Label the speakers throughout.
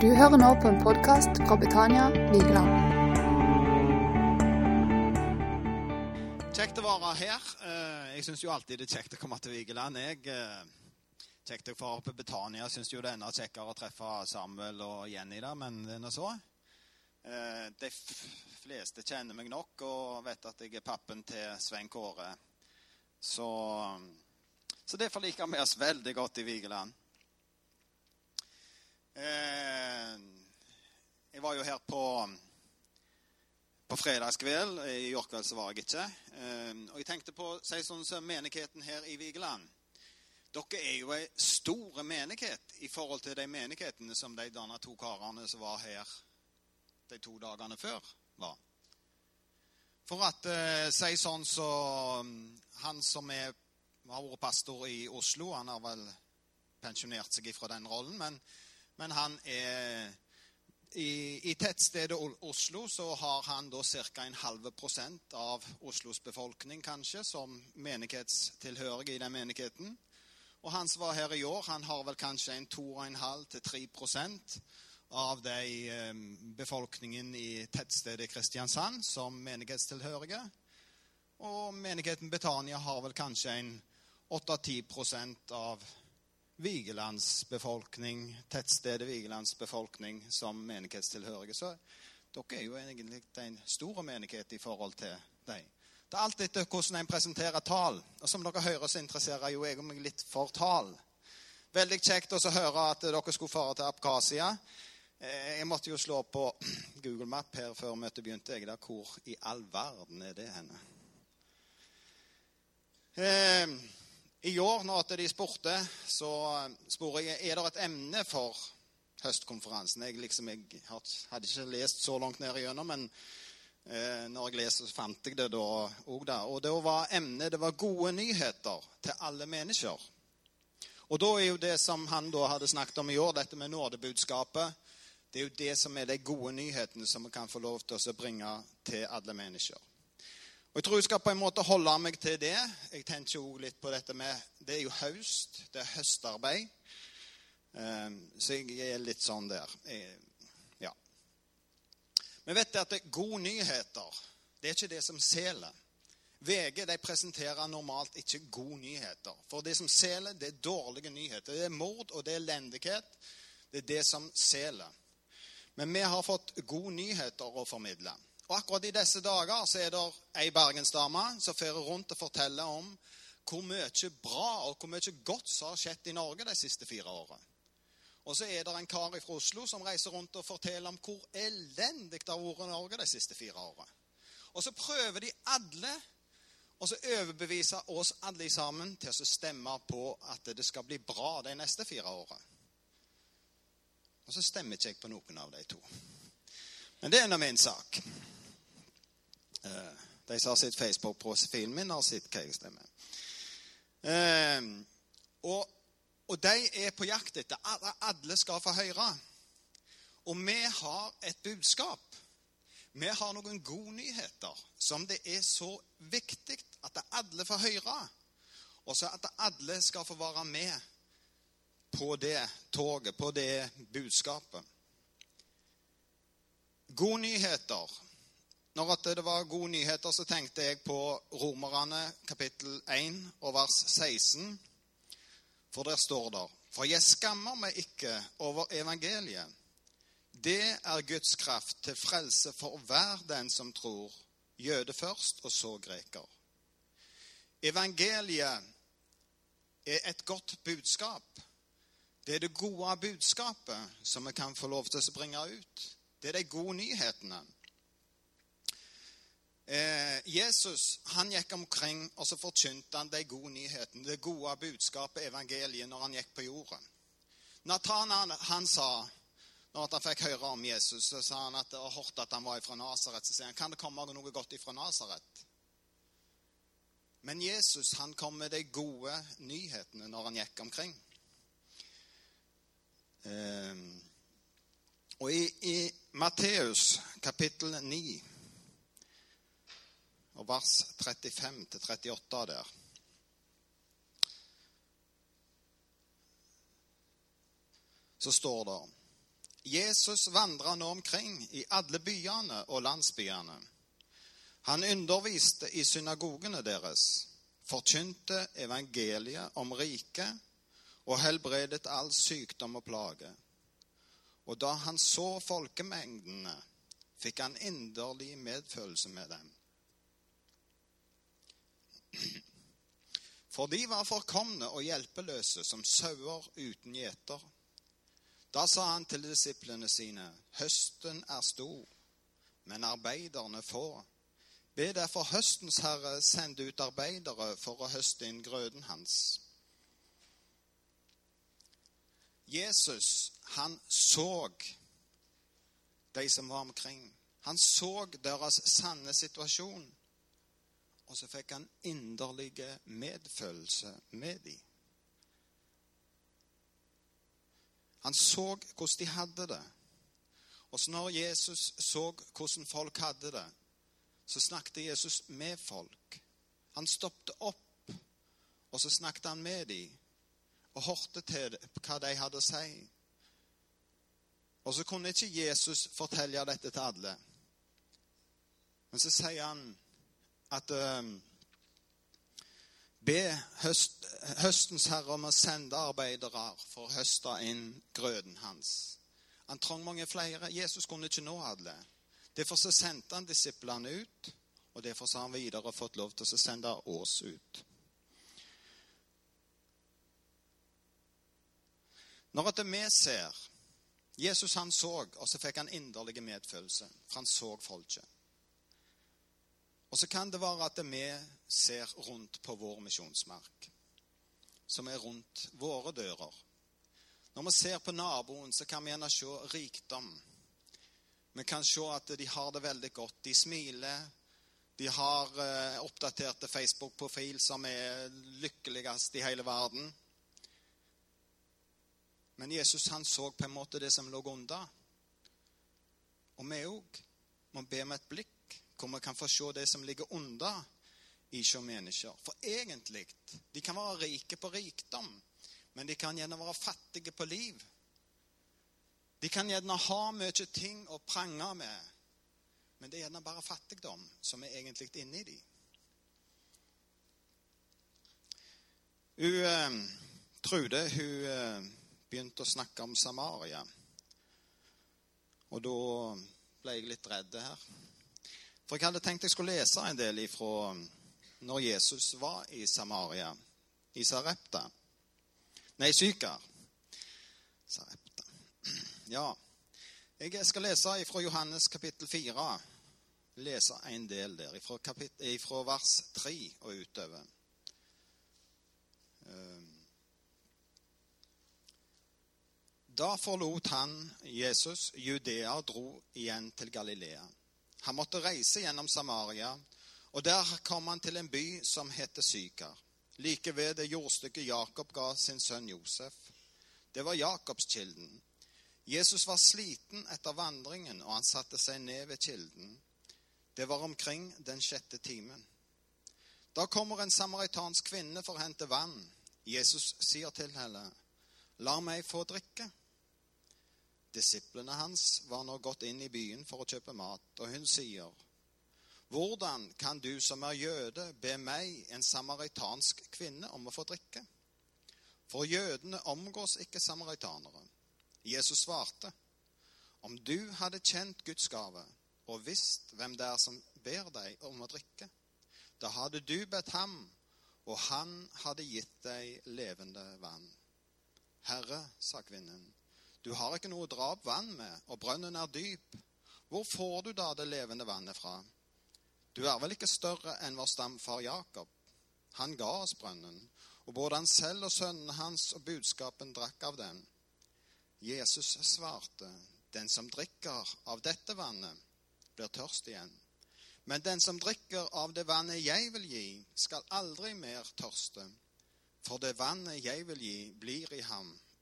Speaker 1: Du hører nå på en podkast fra Betania Vigeland.
Speaker 2: Kjekt å være her. Eh, Jeg syns jo alltid det er kjekt å komme til Vigeland. Jeg eh, Kjekt å få være på Betania. Syns jo det er enda kjekkere å treffe Samuel og Jenny der, men det er nå så. Eh, De fleste kjenner meg nok og vet at jeg er pappen til Svein Kåre. Så, så derfor liker vi oss veldig godt i Vigeland. Eh, Jeg var jo her på på fredagskveld. I går kveld så var jeg ikke. Eh, Og jeg tenkte på si sånn som menigheten her i Vigeland. Dere er jo ei stor menighet i forhold til de menighetene som de denne to karene som var her de to dagene før, var. For at eh, si sånn så Han som er, har vært pastor i Oslo, han har vel pensjonert seg fra den rollen, men, men han er i, I tettstedet Oslo så har han da ca. en halv prosent av Oslos befolkning kanskje som menighetstilhørige i den menigheten. Og han som var her i år, han har vel kanskje en 2,5-3 prosent av de eh, befolkningen i tettstedet Kristiansand som menighetstilhørige. Og menigheten Betania har vel kanskje en 8-10 prosent av Vigelands befolkning, tettstedet Vigelands befolkning som menighetstilhørige. Så dere er jo egentlig en stor menighet i forhold til dem. Det er alt etter hvordan en presenterer tall. Og som dere hører, så interesserer jo jeg meg litt for tall. Veldig kjekt å høre at dere skulle fare til Abkhasia. Eh, Jeg måtte jo slå på Google Map her før møtet begynte. Jeg der, Hvor i all verden er det henne? Eh, I år, når de spurte, så spurte jeg er det et emne for høstkonferansen. Jeg, liksom, jeg hadde ikke lest så langt ned igjennom, men eh, når jeg leste, så fant jeg det da òg. Og da var emnet det var gode nyheter til alle mennesker. Og da er jo det som han da hadde snakket om i år, dette med nådebudskapet, det er jo det som er de gode nyhetene som vi kan få lov til å bringe til alle mennesker. Og Jeg tror jeg skal på en måte holde meg til det. Jeg tenkte jo litt på dette med Det er jo høst. Det er høstarbeid. Eh, Så jeg er litt sånn der. Ja. Vi vet at det er gode nyheter, det er ikke det som selger. VG de presenterer normalt ikke gode nyheter. For det som selger, det er dårlige nyheter. Det er mord og det er elendighet. Det er det som selger. Men vi har fått gode nyheter å formidle. Og akkurat i disse dager så er det ei bergensdame som fører rundt og forteller om hvor mye bra og hvor mye godt som har skjedd i Norge de siste fire årene. Og så er det en kar fra Oslo som reiser rundt og forteller om hvor elendig det har vært i Norge de siste fire årene. Og så prøver de alle å så overbevise oss alle sammen til å stemme på at det skal bli bra de neste fire årene. Og så stemmer ikke jeg på noen av de to. Men det er nå min sak. Eh, De som har sett Facebook-profilen min, har sett hva jeg stemmer. Eh, Og, og de er på jakt etter at alle skal få høre. Og vi har et budskap. Vi har noen gode nyheter som det er så viktig at alle får høre. Og så at alle skal få være med på det toget, på det budskapet. Gode nyheter. Når det var gode nyheter, så tenkte jeg på Romerne kapittel 1 og vers 16. For der står det For jeg skammer meg ikke over evangeliet. Det er Guds kraft til frelse for hver den som tror, jøde først og så greker. Evangeliet er et godt budskap. Det er det gode budskapet som vi kan få lov til å bringe ut. Det er de gode nyhetene. Eh, Jesus han gikk omkring og så forkynte han de gode nyhetene, det gode budskapet, evangeliet, når han gikk på jorden. Nathan han sa, når han fikk høre om Jesus, så sa han at han hørte at han var fra Nasaret. Så sier han, kan det komme noe godt fra Nasaret? Men Jesus han kom med de gode nyhetene når han gikk omkring. Eh, og i, i Matteus kapittel 9 og vers 35-38 der så står det Jesus vandra nå omkring i alle byene og landsbyene. Han underviste i synagogene deres, forkynte evangeliet om riket og helbredet all sykdom og plage. Og da han så folkemengdene, fikk han inderlig medfølelse med dem. For de var forkomne og hjelpeløse som sauer uten gjeter. Da sa han til disiplene sine, høsten er stor, men arbeiderne få. Be derfor høstens herre sende ut arbeidere for å høste inn grøden hans. Jesus, han så de som var omkring. Han så deres sanne situasjon. Og så fikk han inderlige medfølelse med dem. Han så hvordan de hadde det. Og så når Jesus så hvordan folk hadde det, så snakket Jesus med folk. Han stoppet opp, og så snakket han med dem og hørte til hva de hadde å si. Og så kunne ikke Jesus fortelle dette til alle. Men så sier han at uh, Be høst, høstens herre om å sende arbeidere for å høste inn grøden hans. Han trang mange flere. Jesus kunne ikke nå alle. Derfor så sendte han disiplene ut, og derfor så har han videre fått lov til å sende oss ut. Når at vi ser Jesus han så, og så fikk han inderlig medfølelse, for han så folket. Og så kan det være at vi ser rundt på vår misjonsmark, som er rundt våre dører. Når vi ser på naboen, så kan vi gjerne se rikdom. Vi kan se at de har det veldig godt. De smiler. De har eh, oppdaterte Facebook-profil som er lykkeligst i hele verden. Men Jesus han så på en måte det som lå under. Og vi òg må be med et blikk hvor vi kan få se det som ligger under i hos mennesker. For egentlig de kan være rike på rikdom, men de kan gjerne være fattige på liv. De kan gjerne ha mye ting å prange med, men det er gjerne bare fattigdom som er egentlig inni dem. Hun eh, Trude hun eh, begynte å snakke om Samaria. Og da ble jeg litt redd her. For jeg hadde tenkt jeg skulle lese en del ifra når Jesus var i Samaria, i Sarepta. Nei, Sykar. Sarepta. Ja. Jeg skal lese ifra Johannes kapittel 4. Lese en del der, ifra, kapittel, ifra vers 3 og utover. Um, Da forlot han, Jesus, Judea og dro igjen til Galilea. Han måtte reise gjennom Samaria, og der kom han til en by som heter Sykar. Like ved det jordstykket Jakob ga sin sønn Josef. Det var Jakobskilden. Jesus var sliten etter vandringen, og han satte seg ned ved kilden. Det var omkring den sjette timen. Da kommer en samaritansk kvinne for å hente vann. Jesus sier til henne, 'La meg få drikke.' Disiplene hans var nå gått inn i byen for å kjøpe mat, og hun sier, Hvordan kan du som er jøde, be meg, en samaritansk kvinne, om å få drikke? For jødene omgås ikke samaritanere. Jesus svarte, Om du hadde kjent Guds gave og visst hvem det er som ber deg om å drikke, da hadde du bedt ham, og han hadde gitt deg levende vann. Herre, sa kvinnen, du har ikke noe å dra opp vann med, og brønnen er dyp. Hvor får du da det levende vannet fra? Du er vel ikke større enn vår stamfar Jakob? Han ga oss brønnen, og både han selv og sønnen hans og budskapen drakk av den. Jesus svarte, Den som drikker av dette vannet, blir tørst igjen. Men den som drikker av det vannet jeg vil gi, skal aldri mer tørste. For det vannet jeg vil gi, blir i ham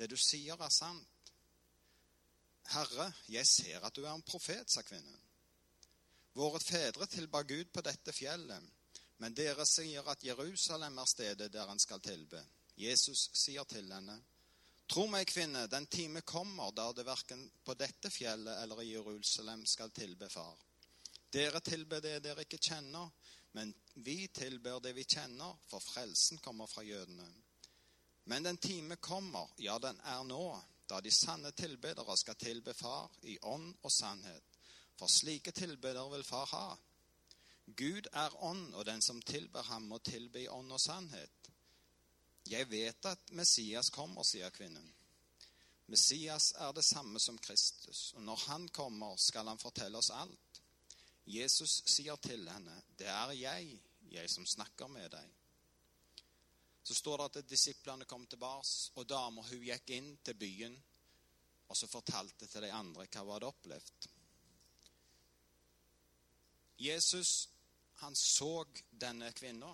Speaker 2: Det du sier, er sant. Herre, jeg ser at du er en profet, sa kvinnen. Våre fedre tilba Gud på dette fjellet, men dere sier at Jerusalem er stedet der han skal tilbe. Jesus sier til henne, Tro meg, kvinne, den time kommer da det verken på dette fjellet eller i Jerusalem skal tilbe Far. Dere tilber det dere ikke kjenner, men vi tilber det vi kjenner, for frelsen kommer fra jødene. Men den time kommer, ja, den er nå, da de sanne tilbedere skal tilbe Far i ånd og sannhet. For slike tilbedere vil Far ha. Gud er ånd, og den som tilber ham, må tilbe i ånd og sannhet. Jeg vet at Messias kommer, sier kvinnen. Messias er det samme som Kristus, og når han kommer, skal han fortelle oss alt. Jesus sier til henne, 'Det er jeg, jeg som snakker med deg.' Så står det at disiplene kom tilbake, og dama hun gikk inn til byen og så fortalte til de andre hva hun hadde opplevd. Jesus han så denne kvinna.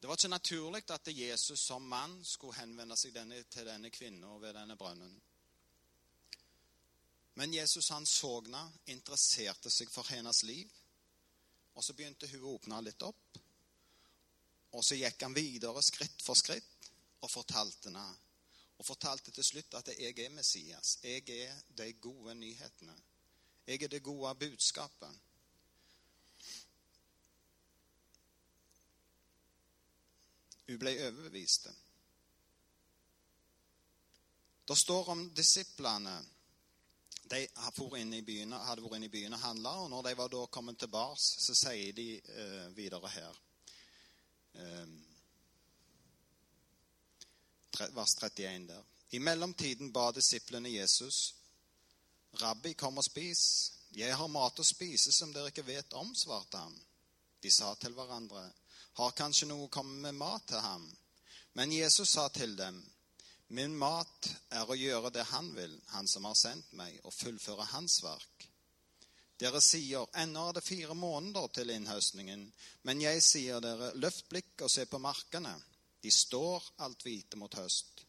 Speaker 2: Det var ikke naturlig at Jesus som mann skulle henvende seg denne, til denne kvinna ved denne brønnen. Men Jesus han så interesserte seg for hennes liv. Og så begynte hun å åpne litt opp. Og så gikk han videre skritt for skritt og fortalte henne. Og fortalte til slutt at jeg er Messias. Jeg er de gode nyhetene. Jeg er det gode budskapet. Hun ble overbevist. Det står om disiplene. De inne i byen, hadde vært inne i byen og handla, og når de var da kommet tilbake, så sier de eh, videre her Vers 31 der. I mellomtiden ba disiplene Jesus, Rabbi, kom og spis. Jeg har mat å spise som dere ikke vet om, svarte han. De sa til hverandre, har kanskje noe kommet med mat til ham? Men Jesus sa til dem, Min mat er å gjøre det han vil, han som har sendt meg, og fullføre hans verk. Dere sier, ennå er det fire måneder til innhøstningen, men jeg sier dere, løft blikk og se på markene. De står alt hvite mot høst.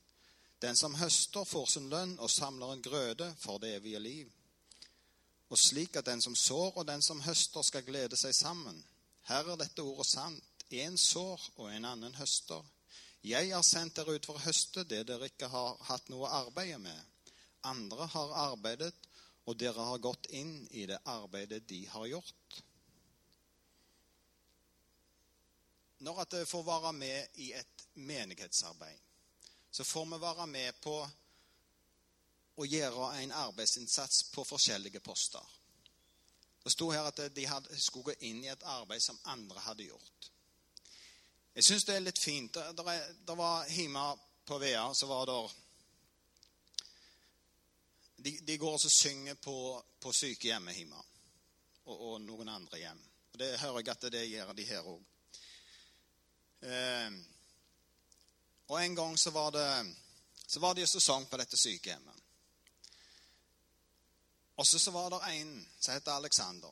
Speaker 2: Den som høster, får sin lønn og samler en grøde for det evige liv. Og slik at den som sår og den som høster, skal glede seg sammen. Her er dette ordet sant. En sår og en annen høster. Jeg har sendt dere ut for å høste det dere ikke har hatt noe å arbeide med. Andre har arbeidet, og dere har gått inn i det arbeidet de har gjort. Når at jeg får være med i et menighetsarbeid, så får vi være med på å gjøre en arbeidsinnsats på forskjellige poster. Det sto her at de skulle gå inn i et arbeid som andre hadde gjort. Jeg syns det er litt fint. Det var hjemme på Vea, så var det de, de, går og synger på, på sykehjemmet hjemme. Og, og, noen andre hjem. Og Det hører jeg at det gjør de her òg. Eh, og en gang så var det så var det jo sang på dette sykehjemmet. Og så, var det en som het Alexander.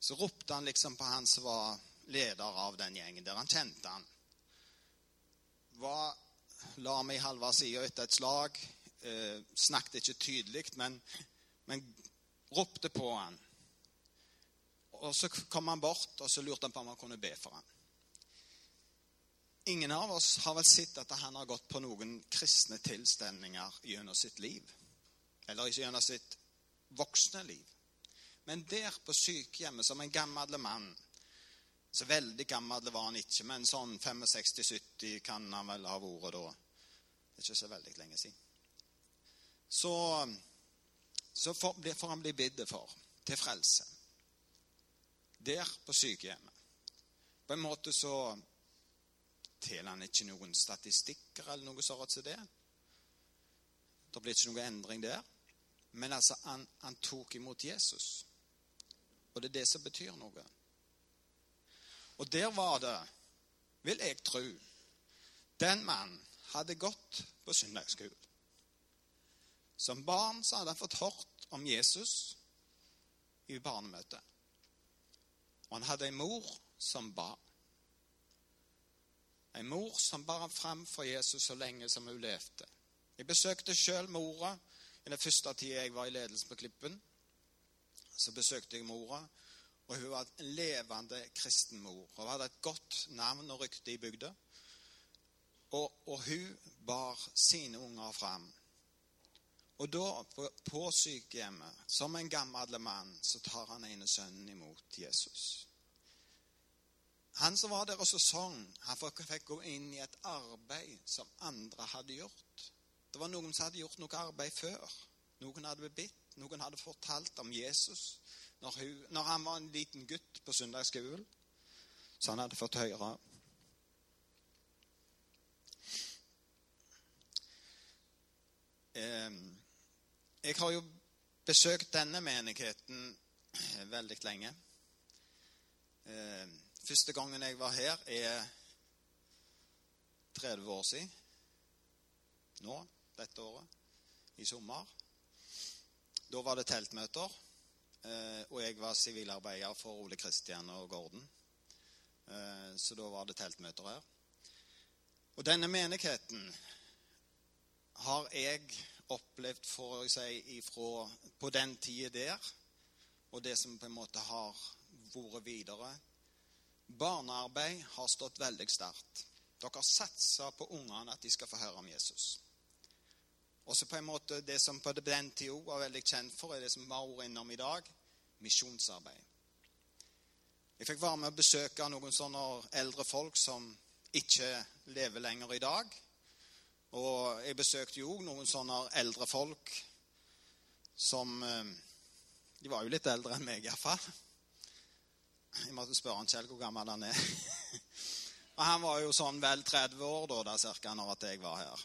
Speaker 2: Så ropte han liksom på han som var leder av den gjengen der. Han kjente han. Hva la meg halve sida etter et slag. Eh, snakket ikke tydelig, men, men ropte på han. Og Så kom han bort og så lurte han på om han kunne be for han. Ingen av oss har vel sett at han har gått på noen kristne tilstelninger gjennom sitt liv. Eller ikke gjennom sitt voksne liv. Men der på sykehjemmet, som en gammel mann, så veldig gammel var han ikke, men sånn 65-70 kan han vel ha vært da. Det er ikke så veldig lenge siden. Så, så får, han bli bidd for til frelse. Der på sykehjemmet. På en måte så teller han ikke noen statistikker eller noe sånt som det. Det blir ikke noen endring der. Men altså, han, han tok imot Jesus. Og det er det som betyr noe. Og der var det, vil jeg tro, den mannen hadde gått på søndagsskolen. Som barn så hadde han fått hørt om Jesus i barnemøtet. Og han hadde ei mor som ba. Ei mor som bar fram for Jesus så lenge som hun levde. Jeg besøkte sjøl mora i den første tida jeg var i ledelsen på Klippen. Så besøkte jeg mora, og hun var en levende kristen mor. Hun hadde et godt navn og rykte i bygda. Og, og hun bar sine unger fram. Og da, på, sykehjemmet, som en gammel mann, så tar han ene sønnen imot Jesus. Han som var der og sang, han fikk gå inn i et arbeid som andre hadde gjort. Det var noen som hadde gjort noe arbeid før. Noen hadde bitt, noen hadde fortalt om Jesus når, hun, når han var en liten gutt på søndagsskolen. Så han hadde fått høre. Jeg har jo besøkt denne menigheten veldig lenge. Første gangen jeg var her, er 30 år siden. Nå, dette året. I sommer. Da var det teltmøter. Eh, og jeg var sivilarbeider for Ole Kristian og Gordon. Eh, så da var det teltmøter her. Og denne menigheten har jeg opplevd for å si ifra på den tida der, og det som på en måte har vært videre Barnearbeid har stått veldig sterkt. Dere satser på ungene at de skal få høre om Jesus. Også på en måte Det som på den tida var veldig kjent for, er det som vi har vært innom i dag misjonsarbeid. Jeg fikk være med å besøke noen sånne eldre folk som ikke lever lenger i dag. Og jeg besøkte jo noen sånne eldre folk som eh, De var jo litt eldre enn meg, iallfall. Jeg måtte spørre han Kjell hvor gammel han er. Og han var jo sånn vel 30 år da, da cirka, når at jeg var her.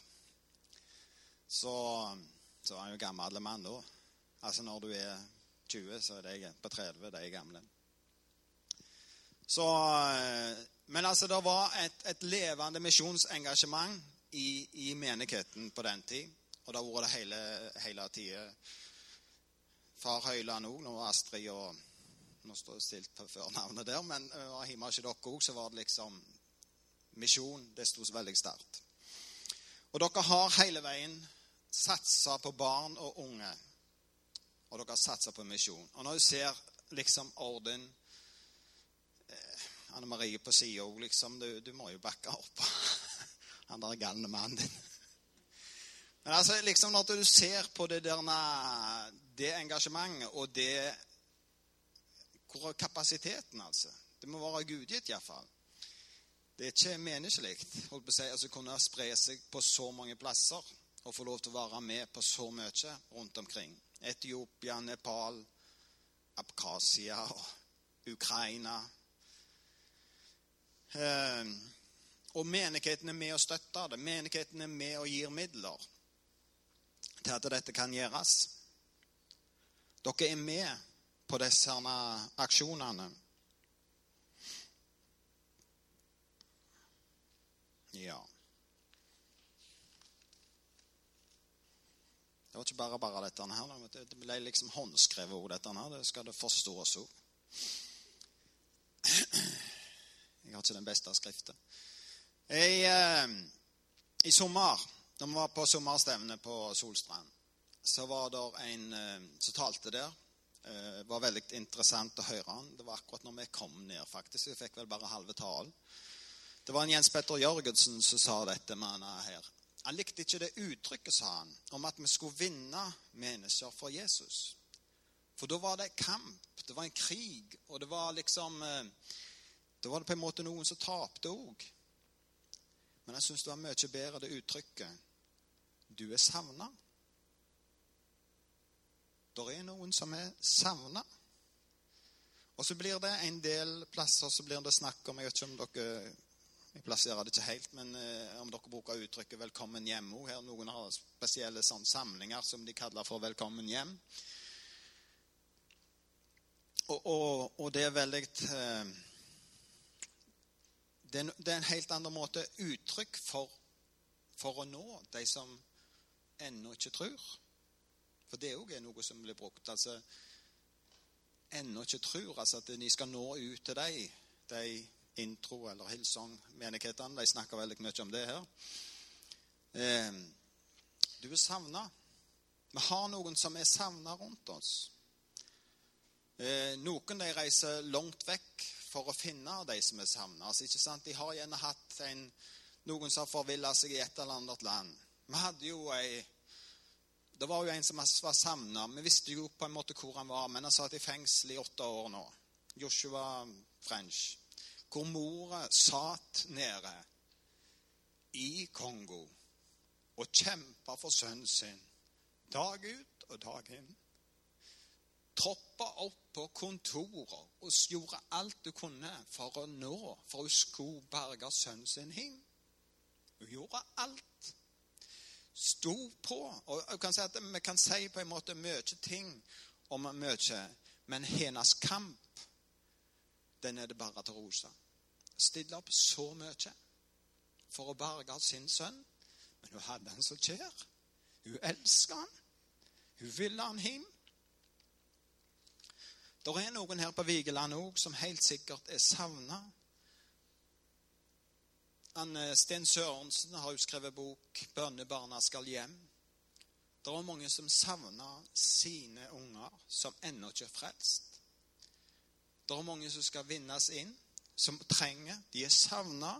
Speaker 2: Så, så var han jo gammel mann da. Altså når du er 20, så er det på 30, de gamle. Så, eh, men altså, det var et, et levende misjonsengasjement i, i, menigheten på den tid. Og det har vært det hele, hele tida. Far Høyland òg, nå Astrid og nå står det stilt på førnavnet der, men var hjemme hos dere òg, så var det liksom Misjon, det sto veldig sterkt. Og dere har hele veien satsa på barn og unge. Og dere har satsa på misjon. Og når du ser liksom orden eh, Anne Marie på sida òg, liksom du, du, må jo backe opp han der galne mannen din. Men altså, liksom når du ser på det der det engasjementet og det hvor er kapasiteten, altså? Det må være gudgitt, iallfall. Det er ikke menneskelig å si, altså, kunne spre seg på så mange plasser og få lov til å være med på så mye rundt omkring. Etiopia, Nepal, Abkhasia og Ukraina. Eh, og menigheten er med og støtter det. Menigheten er med og gir midler til at dette kan gjøres. Dere er med på disse aksjonene. Ja. Det var ikke bare bare dette her. Det ble liksom håndskrevet ord, dette her. Det skal det forstås òg. Jeg har ikke den beste skriften. I, eh, I sommer, da vi var på sommerstevne på Solstrand, så var det en eh, som talte der det eh, var veldig interessant å høre han. Det var akkurat når vi kom ned, faktisk. Vi fikk vel bare halve talen. Det var en Jens Petter Jørgensen som sa dette med han her. Han likte ikke det uttrykket, sa han, om at vi skulle vinne mennesker for Jesus. For da var det kamp, det var en krig, og det var liksom Da var det på en måte noen som tapte òg. Men jeg syns det var mye bedre det uttrykket. Du er savna. Det er noen som er savna. Og så blir det en del plasser så blir det snakk om Jeg vet ikke om dere jeg plasserer det ikke helt, men eh, om dere bruker uttrykket 'velkommen hjem' òg. Her noen har spesielle sånn, samlinger som de kaller for 'velkommen hjem'. Og, og, og det er veldig eh, det, er, en helt annen måte uttrykk for, for å nå de som ennå ikke tror. For det òg er noe som blir brukt. altså Ennå ikke tror altså at de skal nå ut til deg, de intro- eller Hillsong-menighetene. De snakker veldig mye om det her. Eh, du er savna. Vi har noen som er savna rundt oss. Eh, noen de reiser langt vekk for å finne de som er savna. Altså, de har gjerne hatt en, noen som har forvilla seg i et eller annet land. Vi hadde jo ei Det var jo en som var savna. Vi visste jo på en måte hvor han var, men han satt i fengsel i åtte år nå. Joshua French. Hvor mora satt nede i Kongo og kjempa for sønnen sin dag ut og dag inn. Troppa opp på kontorer og gjorde alt du kunne for å nå, for hun skulle berge sønnen sin hjem. Hun gjorde alt. Sto på. Og jeg kan si at Vi kan si på en måte mye ting om mye, men hennes kamp, den er det bare til å rose. Stille opp så mye for å berge sin sønn. Men hun hadde han så kjær. Hun elsket han. Hun ville han hjem. Det er noen her på Vigeland òg som helt sikkert er savna. Sten Sørensen har jo skrevet bok 'Bønnebarna skal hjem'. Det er mange som savner sine unger, som ennå ikke er frelst. Det er mange som skal vinnes inn, som trenger. De er savna.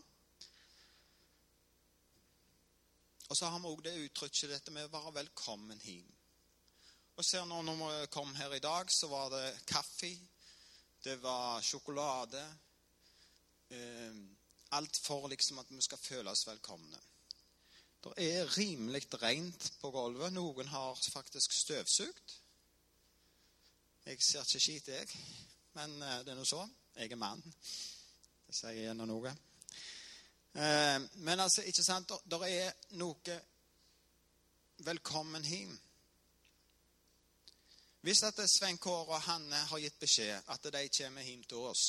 Speaker 2: Og så har vi òg det uttrykket dette med å være velkommen hjem. Og ser nå Når vi kom her i dag, så var det kaffe, det var sjokolade eh, Alt for liksom at vi skal føle oss velkomne. Det er rimelig rent på gulvet. Noen har faktisk støvsugd. Jeg ser ikke skit, jeg. Men eh, det er nå så. Jeg er mann. Det sier gjerne noe. Eh, men altså, ikke sant, det er noe velkommen hjem. Hvis at Svein Kåre og Hanne har gitt beskjed at de kommer hjem til oss,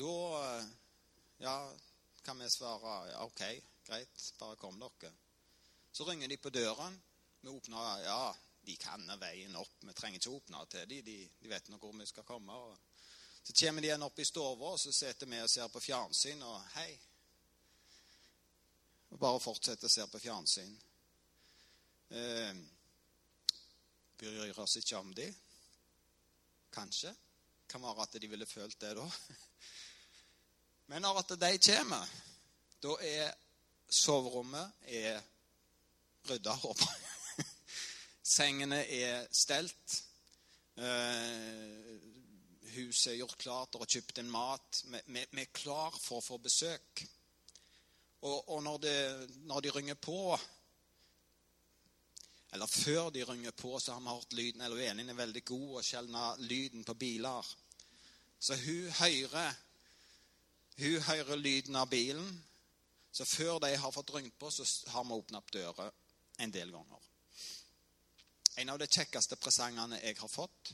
Speaker 2: da ja, kan vi svare ja, OK, greit, bare kom dere. Så ringer de på døren. Vi åpner Ja, de kan veien opp. Vi trenger ikke åpne til dem. De, de vet nå hvor vi skal komme. så kommer de igjen opp i stua, og så sitter vi og ser på fjernsyn, og hei. Og bare fortsetter å se på fjernsyn. Eh, bryr oss ikke om dem. Kanskje. Kan være at de ville følt det da. Men når at de kommer, da er soverommet er rydda, håper. Sengene er stelt. Uh, huset er gjort klart, og har kjøpt en mat. Vi, er klar for å få besøk. Og når, det, når de ringer på eller før de ringer på, så har vi hørt lyden. Eller Elin er veldig god og skjelne lyden på biler. Så hun hører, hun hører lyden av bilen. Så før de har fått ringt på, så har vi åpna opp dører en del ganger. En av de kjekkeste presangene jeg har fått,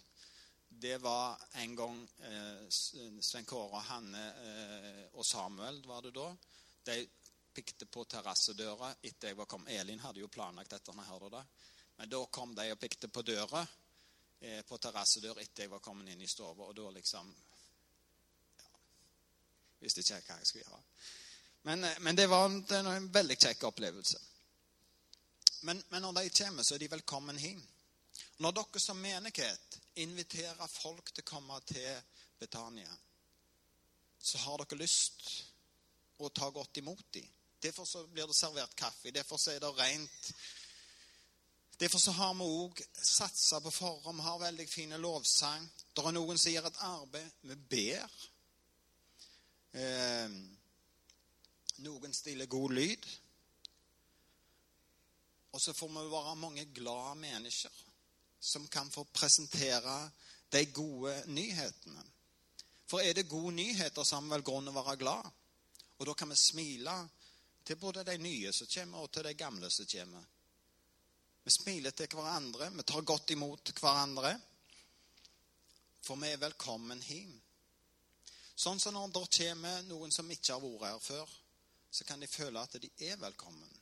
Speaker 2: det var en gang eh, Svein Kåre, Hanne eh, og Samuel var det da. De pikte på terrassedøra etter jeg var kommet. Elin hadde jo planlagt dette. når jeg hørte det. Men da kom de og pikte på døra eh, på terrassedør etter jeg var kommet inn i stua. Og da liksom ja, Visste ikke hva jeg skulle gjøre. Men, eh, men det var en, en veldig kjekk opplevelse. Men, men, når de kommer, så er de velkommen hjem. Når dere som menighet inviterer folk til å komme til Betania, så har dere lyst å ta godt imot dem. Derfor blir det servert kaffe. Derfor er det rent Derfor så har vi òg satsa på forhånd. Vi har veldig fine lovsang. Det er noen som gjør et arbeid. Vi ber. Eh, noen stiller god lyd. Og så får vi være mange glade mennesker som kan få presentere de gode nyhetene. For er det gode nyheter, så har vi vel grunn til å være glad. Og da kan vi smile til både de nye som kommer, og til de gamle som kommer. Vi smiler til hverandre, vi tar godt imot hverandre. For vi er velkommen hjem. Sånn som når det kommer noen som ikke har vært her før, så kan de føle at de er velkommen.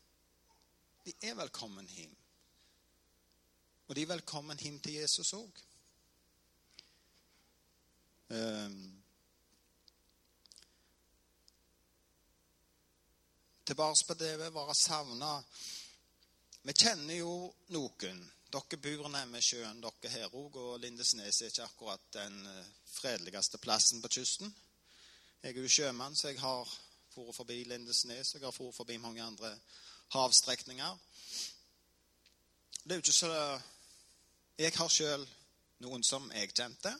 Speaker 2: De er velkommen hjem. Og de er velkommen hjem til Jesus òg. Um, tilbake på det å være savna. Vi kjenner jo noen. Dere bor nærme sjøen, dere her òg. Og Lindesnes er ikke akkurat den eh, fredeligste plassen på kysten. Jeg er jo sjømann, så jeg har vært forbi Lindesnes. Jeg har vært forbi mange andre havstrekninger. Det er jo ikke så Jeg har sjøl noen som jeg kjente,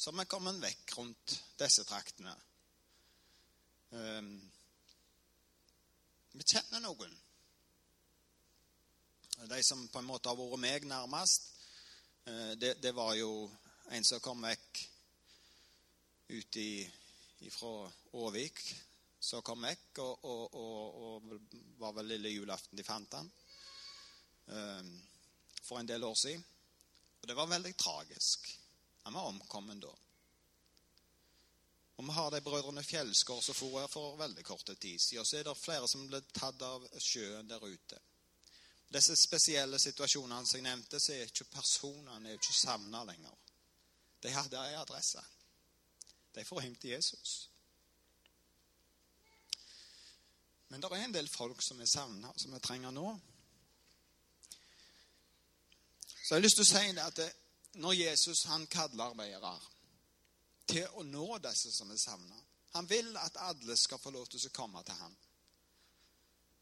Speaker 2: som er kommet vekk rundt disse traktene. Um, vi kjenner noen. De som på en måte har vært meg nærmest, uh, det, det, var jo en som kom vekk ut fra Åvik. Som kom vekk, og, og, og, og, var vel lille julaften de fant han. Um, for en del år siden. Og det var veldig tragisk. Han var omkommet da. Og vi har de brødrene Fjellskår som for her for veldig kort tid siden. Og så er det flere som ble tatt av sjøen der ute. Disse spesielle situasjonene som jeg nevnte, så er ikke personene er ikke savna lenger. De hadde ei adresse. De får hjem til Jesus. Men det er en del folk som er savna, som vi trenger nå. Så jeg har lyst til å si det at det, når Jesus han kaller arbeidere til å nå disse som er savna Han vil at alle skal få lov til å komme til ham.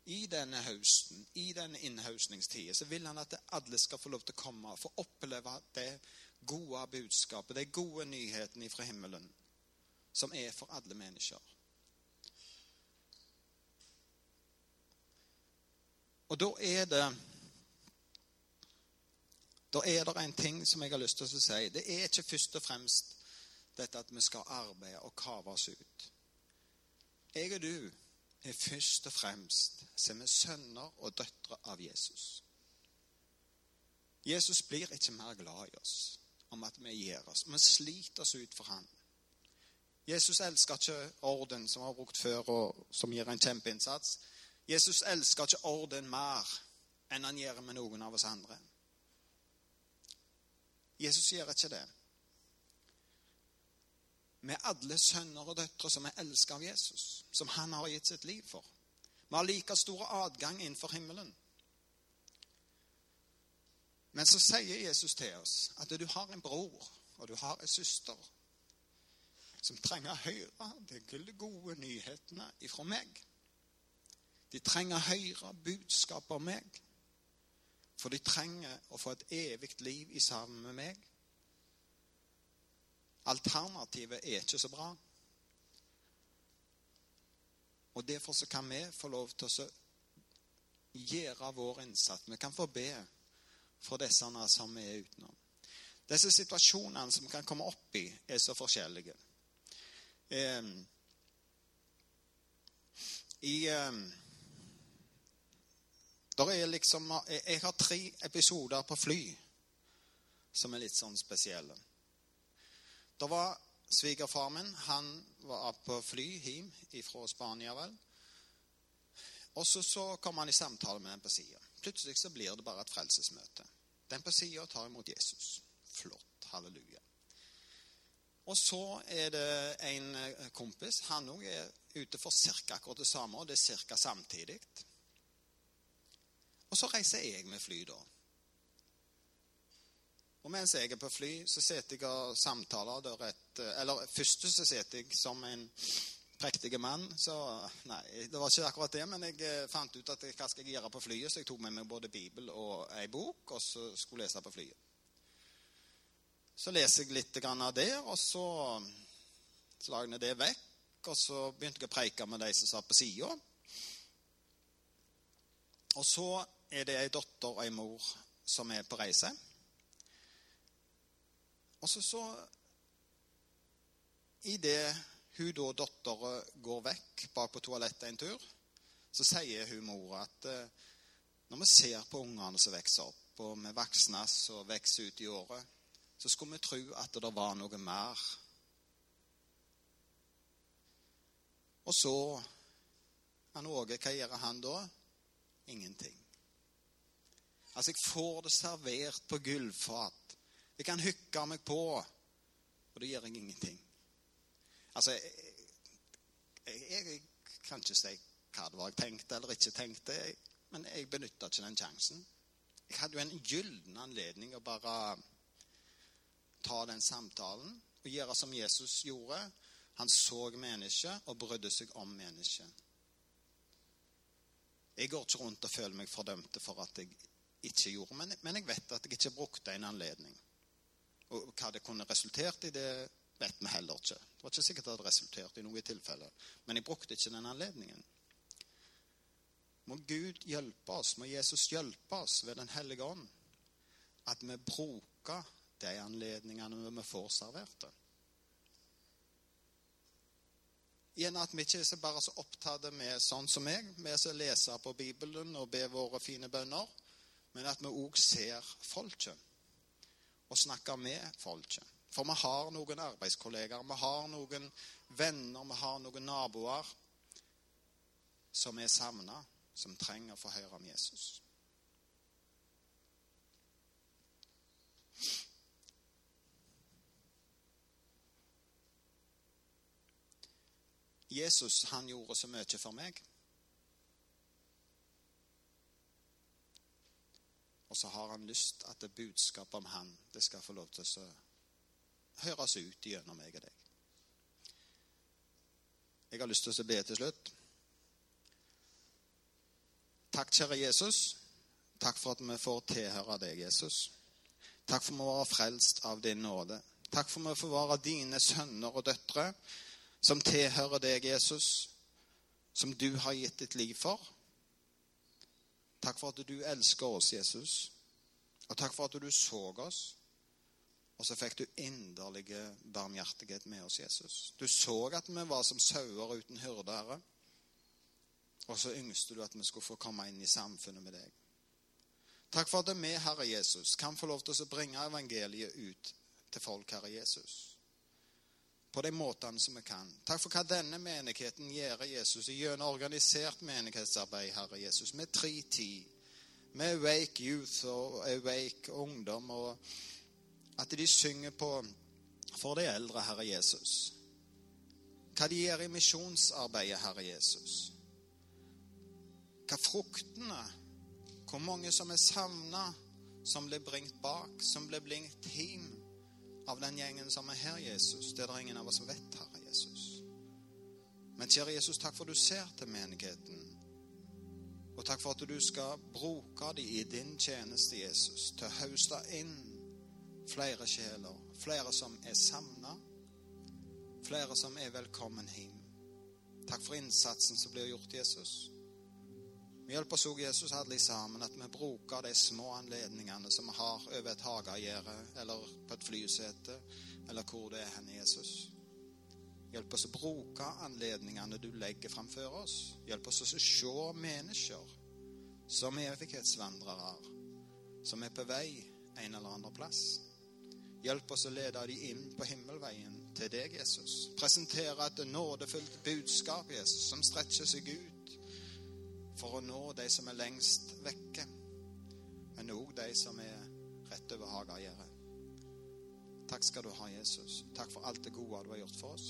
Speaker 2: I denne høsten, i denne innhøstningstida, så vil han at alle skal få lov til å komme og få oppleve det gode budskapet, de gode nyhetene fra himmelen, som er for alle mennesker. Og da er det da er det en ting som jeg har lyst til å si. Det er ikke først og fremst dette at vi skal arbeide og kave oss ut. Jeg og du er først og fremst som er sønner og døtre av Jesus. Jesus blir ikke mer glad i oss om at vi gir oss. Vi sliter oss ut for ham. Jesus elsker ikke orden, som vi har brukt før, og som gir en kjempeinnsats. Jesus elsker ikke orden mer enn han gjør med noen av oss andre. Jesus gjør ikke det. Er alle sønner og døtre som er elsket av Jesus, som han har gitt sitt liv for. Vi har like stor adgang innenfor himmelen. Men så sier Jesus til oss at du har en bror og du har en søster som trenger å høre de gode nyhetene ifra meg. De trenger å høre budskapet om meg. For de trenger å få et evig liv i sammen med meg. Alternativet er ikke så bra. Og Derfor så kan vi få lov til å gjøre vår innsats. Vi kan få be for disse som er utenom. Disse situasjonene som vi kan komme opp i, er så forskjellige. Eh, I eh, liksom, jeg har tre episoder på fly som er litt sånn spesielle. Det var svigerfar min. Han var på fly hjem fra Spania, vel. Og så, så kom han i samtale med den på sida. Plutselig så blir det bare et frelsesmøte. Den på sida tar imot Jesus. Flott. Halleluja. Og så er det en eh, kompis. Han òg er ute for ca. akkurat det samme, og det er ca. samtidig. Og så reiser jeg med fly, da. Og mens jeg er på fly, så sitter jeg og samtaler der et Eller først så sitter jeg som en prektig mann. Så nei, det var ikke akkurat det, men jeg eh, fant ut at hva skal jeg gjøre på flyet, så jeg tok med meg både Bibel og ei bok, og så skulle lese på flyet. Så leser jeg litt av det, og så, jeg det vekk. Og så begynte jeg å preike med de som satt på sida. Og så er det ei datter og ei mor som er på reise. Og så, så Idet hun da dattera går vekk bak på toalettet en tur, så sier hun mora at eh, når vi ser på ungene som vokser opp, og vi voksne og vokser ut i året, så skulle vi tro at det var noe mer. Og så han Åge, hva gjør han da? Ingenting. Altså, jeg får det servert på gullfat. Jeg kan hykke meg på, og det gjør jeg ingenting. Altså, jeg, jeg, jeg kan ikke si hva det var jeg tenkte eller ikke tenkte, men jeg benytta ikke den sjansen. Jeg hadde jo en gyllen anledning å bare ta den samtalen og gjøre som Jesus gjorde. Han så mennesket og brydde seg om mennesket. Jeg går ikke rundt og føler meg fordømte for at jeg ikke gjorde men, men jeg vet at jeg ikke brukte en anledning. Og hva det kunne resultert i, det vet vi heller ikke. Det var ikke sikkert det hadde resultert i noe tilfelle. Men jeg brukte ikke den anledningen. Må Gud hjelpe oss, må Jesus hjelpe oss ved Den hellige ånd, at vi bruker de anledningene vi får servert. Igjen at vi ikke er bare så opptatt med sånn som meg, med å lese på Bibelen og be våre fine bønner, men at vi òg ser folket og snakker med folket. For vi har noen arbeidskollegaer, vi har noen venner, vi har noen naboer som er savna, som trenger å få høre om Jesus. Jesus han gjorde så mye for meg. Og så har han lyst at det budskapet om han det skal få lov til å høres ut gjennom meg og deg. Jeg har lyst til å be til slutt. Takk, kjære Jesus. Takk for at vi får tilhøre deg, Jesus. Takk for at vi være frelst av din nåde. Takk for at vi får være dine sønner og døtre som tilhører deg, Jesus, som du har gitt ditt liv for. Takk for at du elsker oss, Jesus. Og takk for at du så oss. Og så fikk du inderlige barmhjertighet med oss, Jesus. Du så at vi var som sauer uten hyrde. Og så yngste du at vi skulle få komme inn i samfunnet med deg. Takk for at vi, Herre Jesus, kan få lov til å bringe evangeliet ut til folk, Herre Jesus på de måtene som vi kan. Takk for hva denne menigheten gjør, Jesus, gjennom organisert menighetsarbeid, Herre Jesus, med tre tid, med Awake Youth og Awake Ungdom, og at de synger på for de eldre, Herre Jesus. Hva de gjør i misjonsarbeidet, Herre Jesus. Hva fruktene Hvor mange som er savna, som blir bringt bak, som blir bringt hjem av den gjengen som er her, Jesus. Det er det ingen av oss som vet, Herre Jesus. Men kjære Jesus, takk for du ser til menigheten. Og takk for at du skal bruke dem i din tjeneste, Jesus, til å høste inn flere sjeler. Flere som er savna. Flere som er velkommen hjem. Takk for innsatsen som blir gjort, Jesus. Vi hjelper oss òg, Jesus, alle sammen, at vi bruker de små anledningene som vi har over et hagegjerde eller på et flysete, eller hvor det er hen, Jesus. Hjelp oss å bruke anledningene du legger framfor oss. Hjelp oss å se mennesker som evighetsvandrere, som er på vei en eller annen plass. Hjelp oss å lede dem inn på himmelveien til deg, Jesus. Presentere et nådefullt budskap, Jesus, som strekker seg ut for å nå de som er lengst vekke, men òg de som er rett over hagegjerdet. Takk skal du ha, Jesus. Takk for alt det gode du har gjort for oss.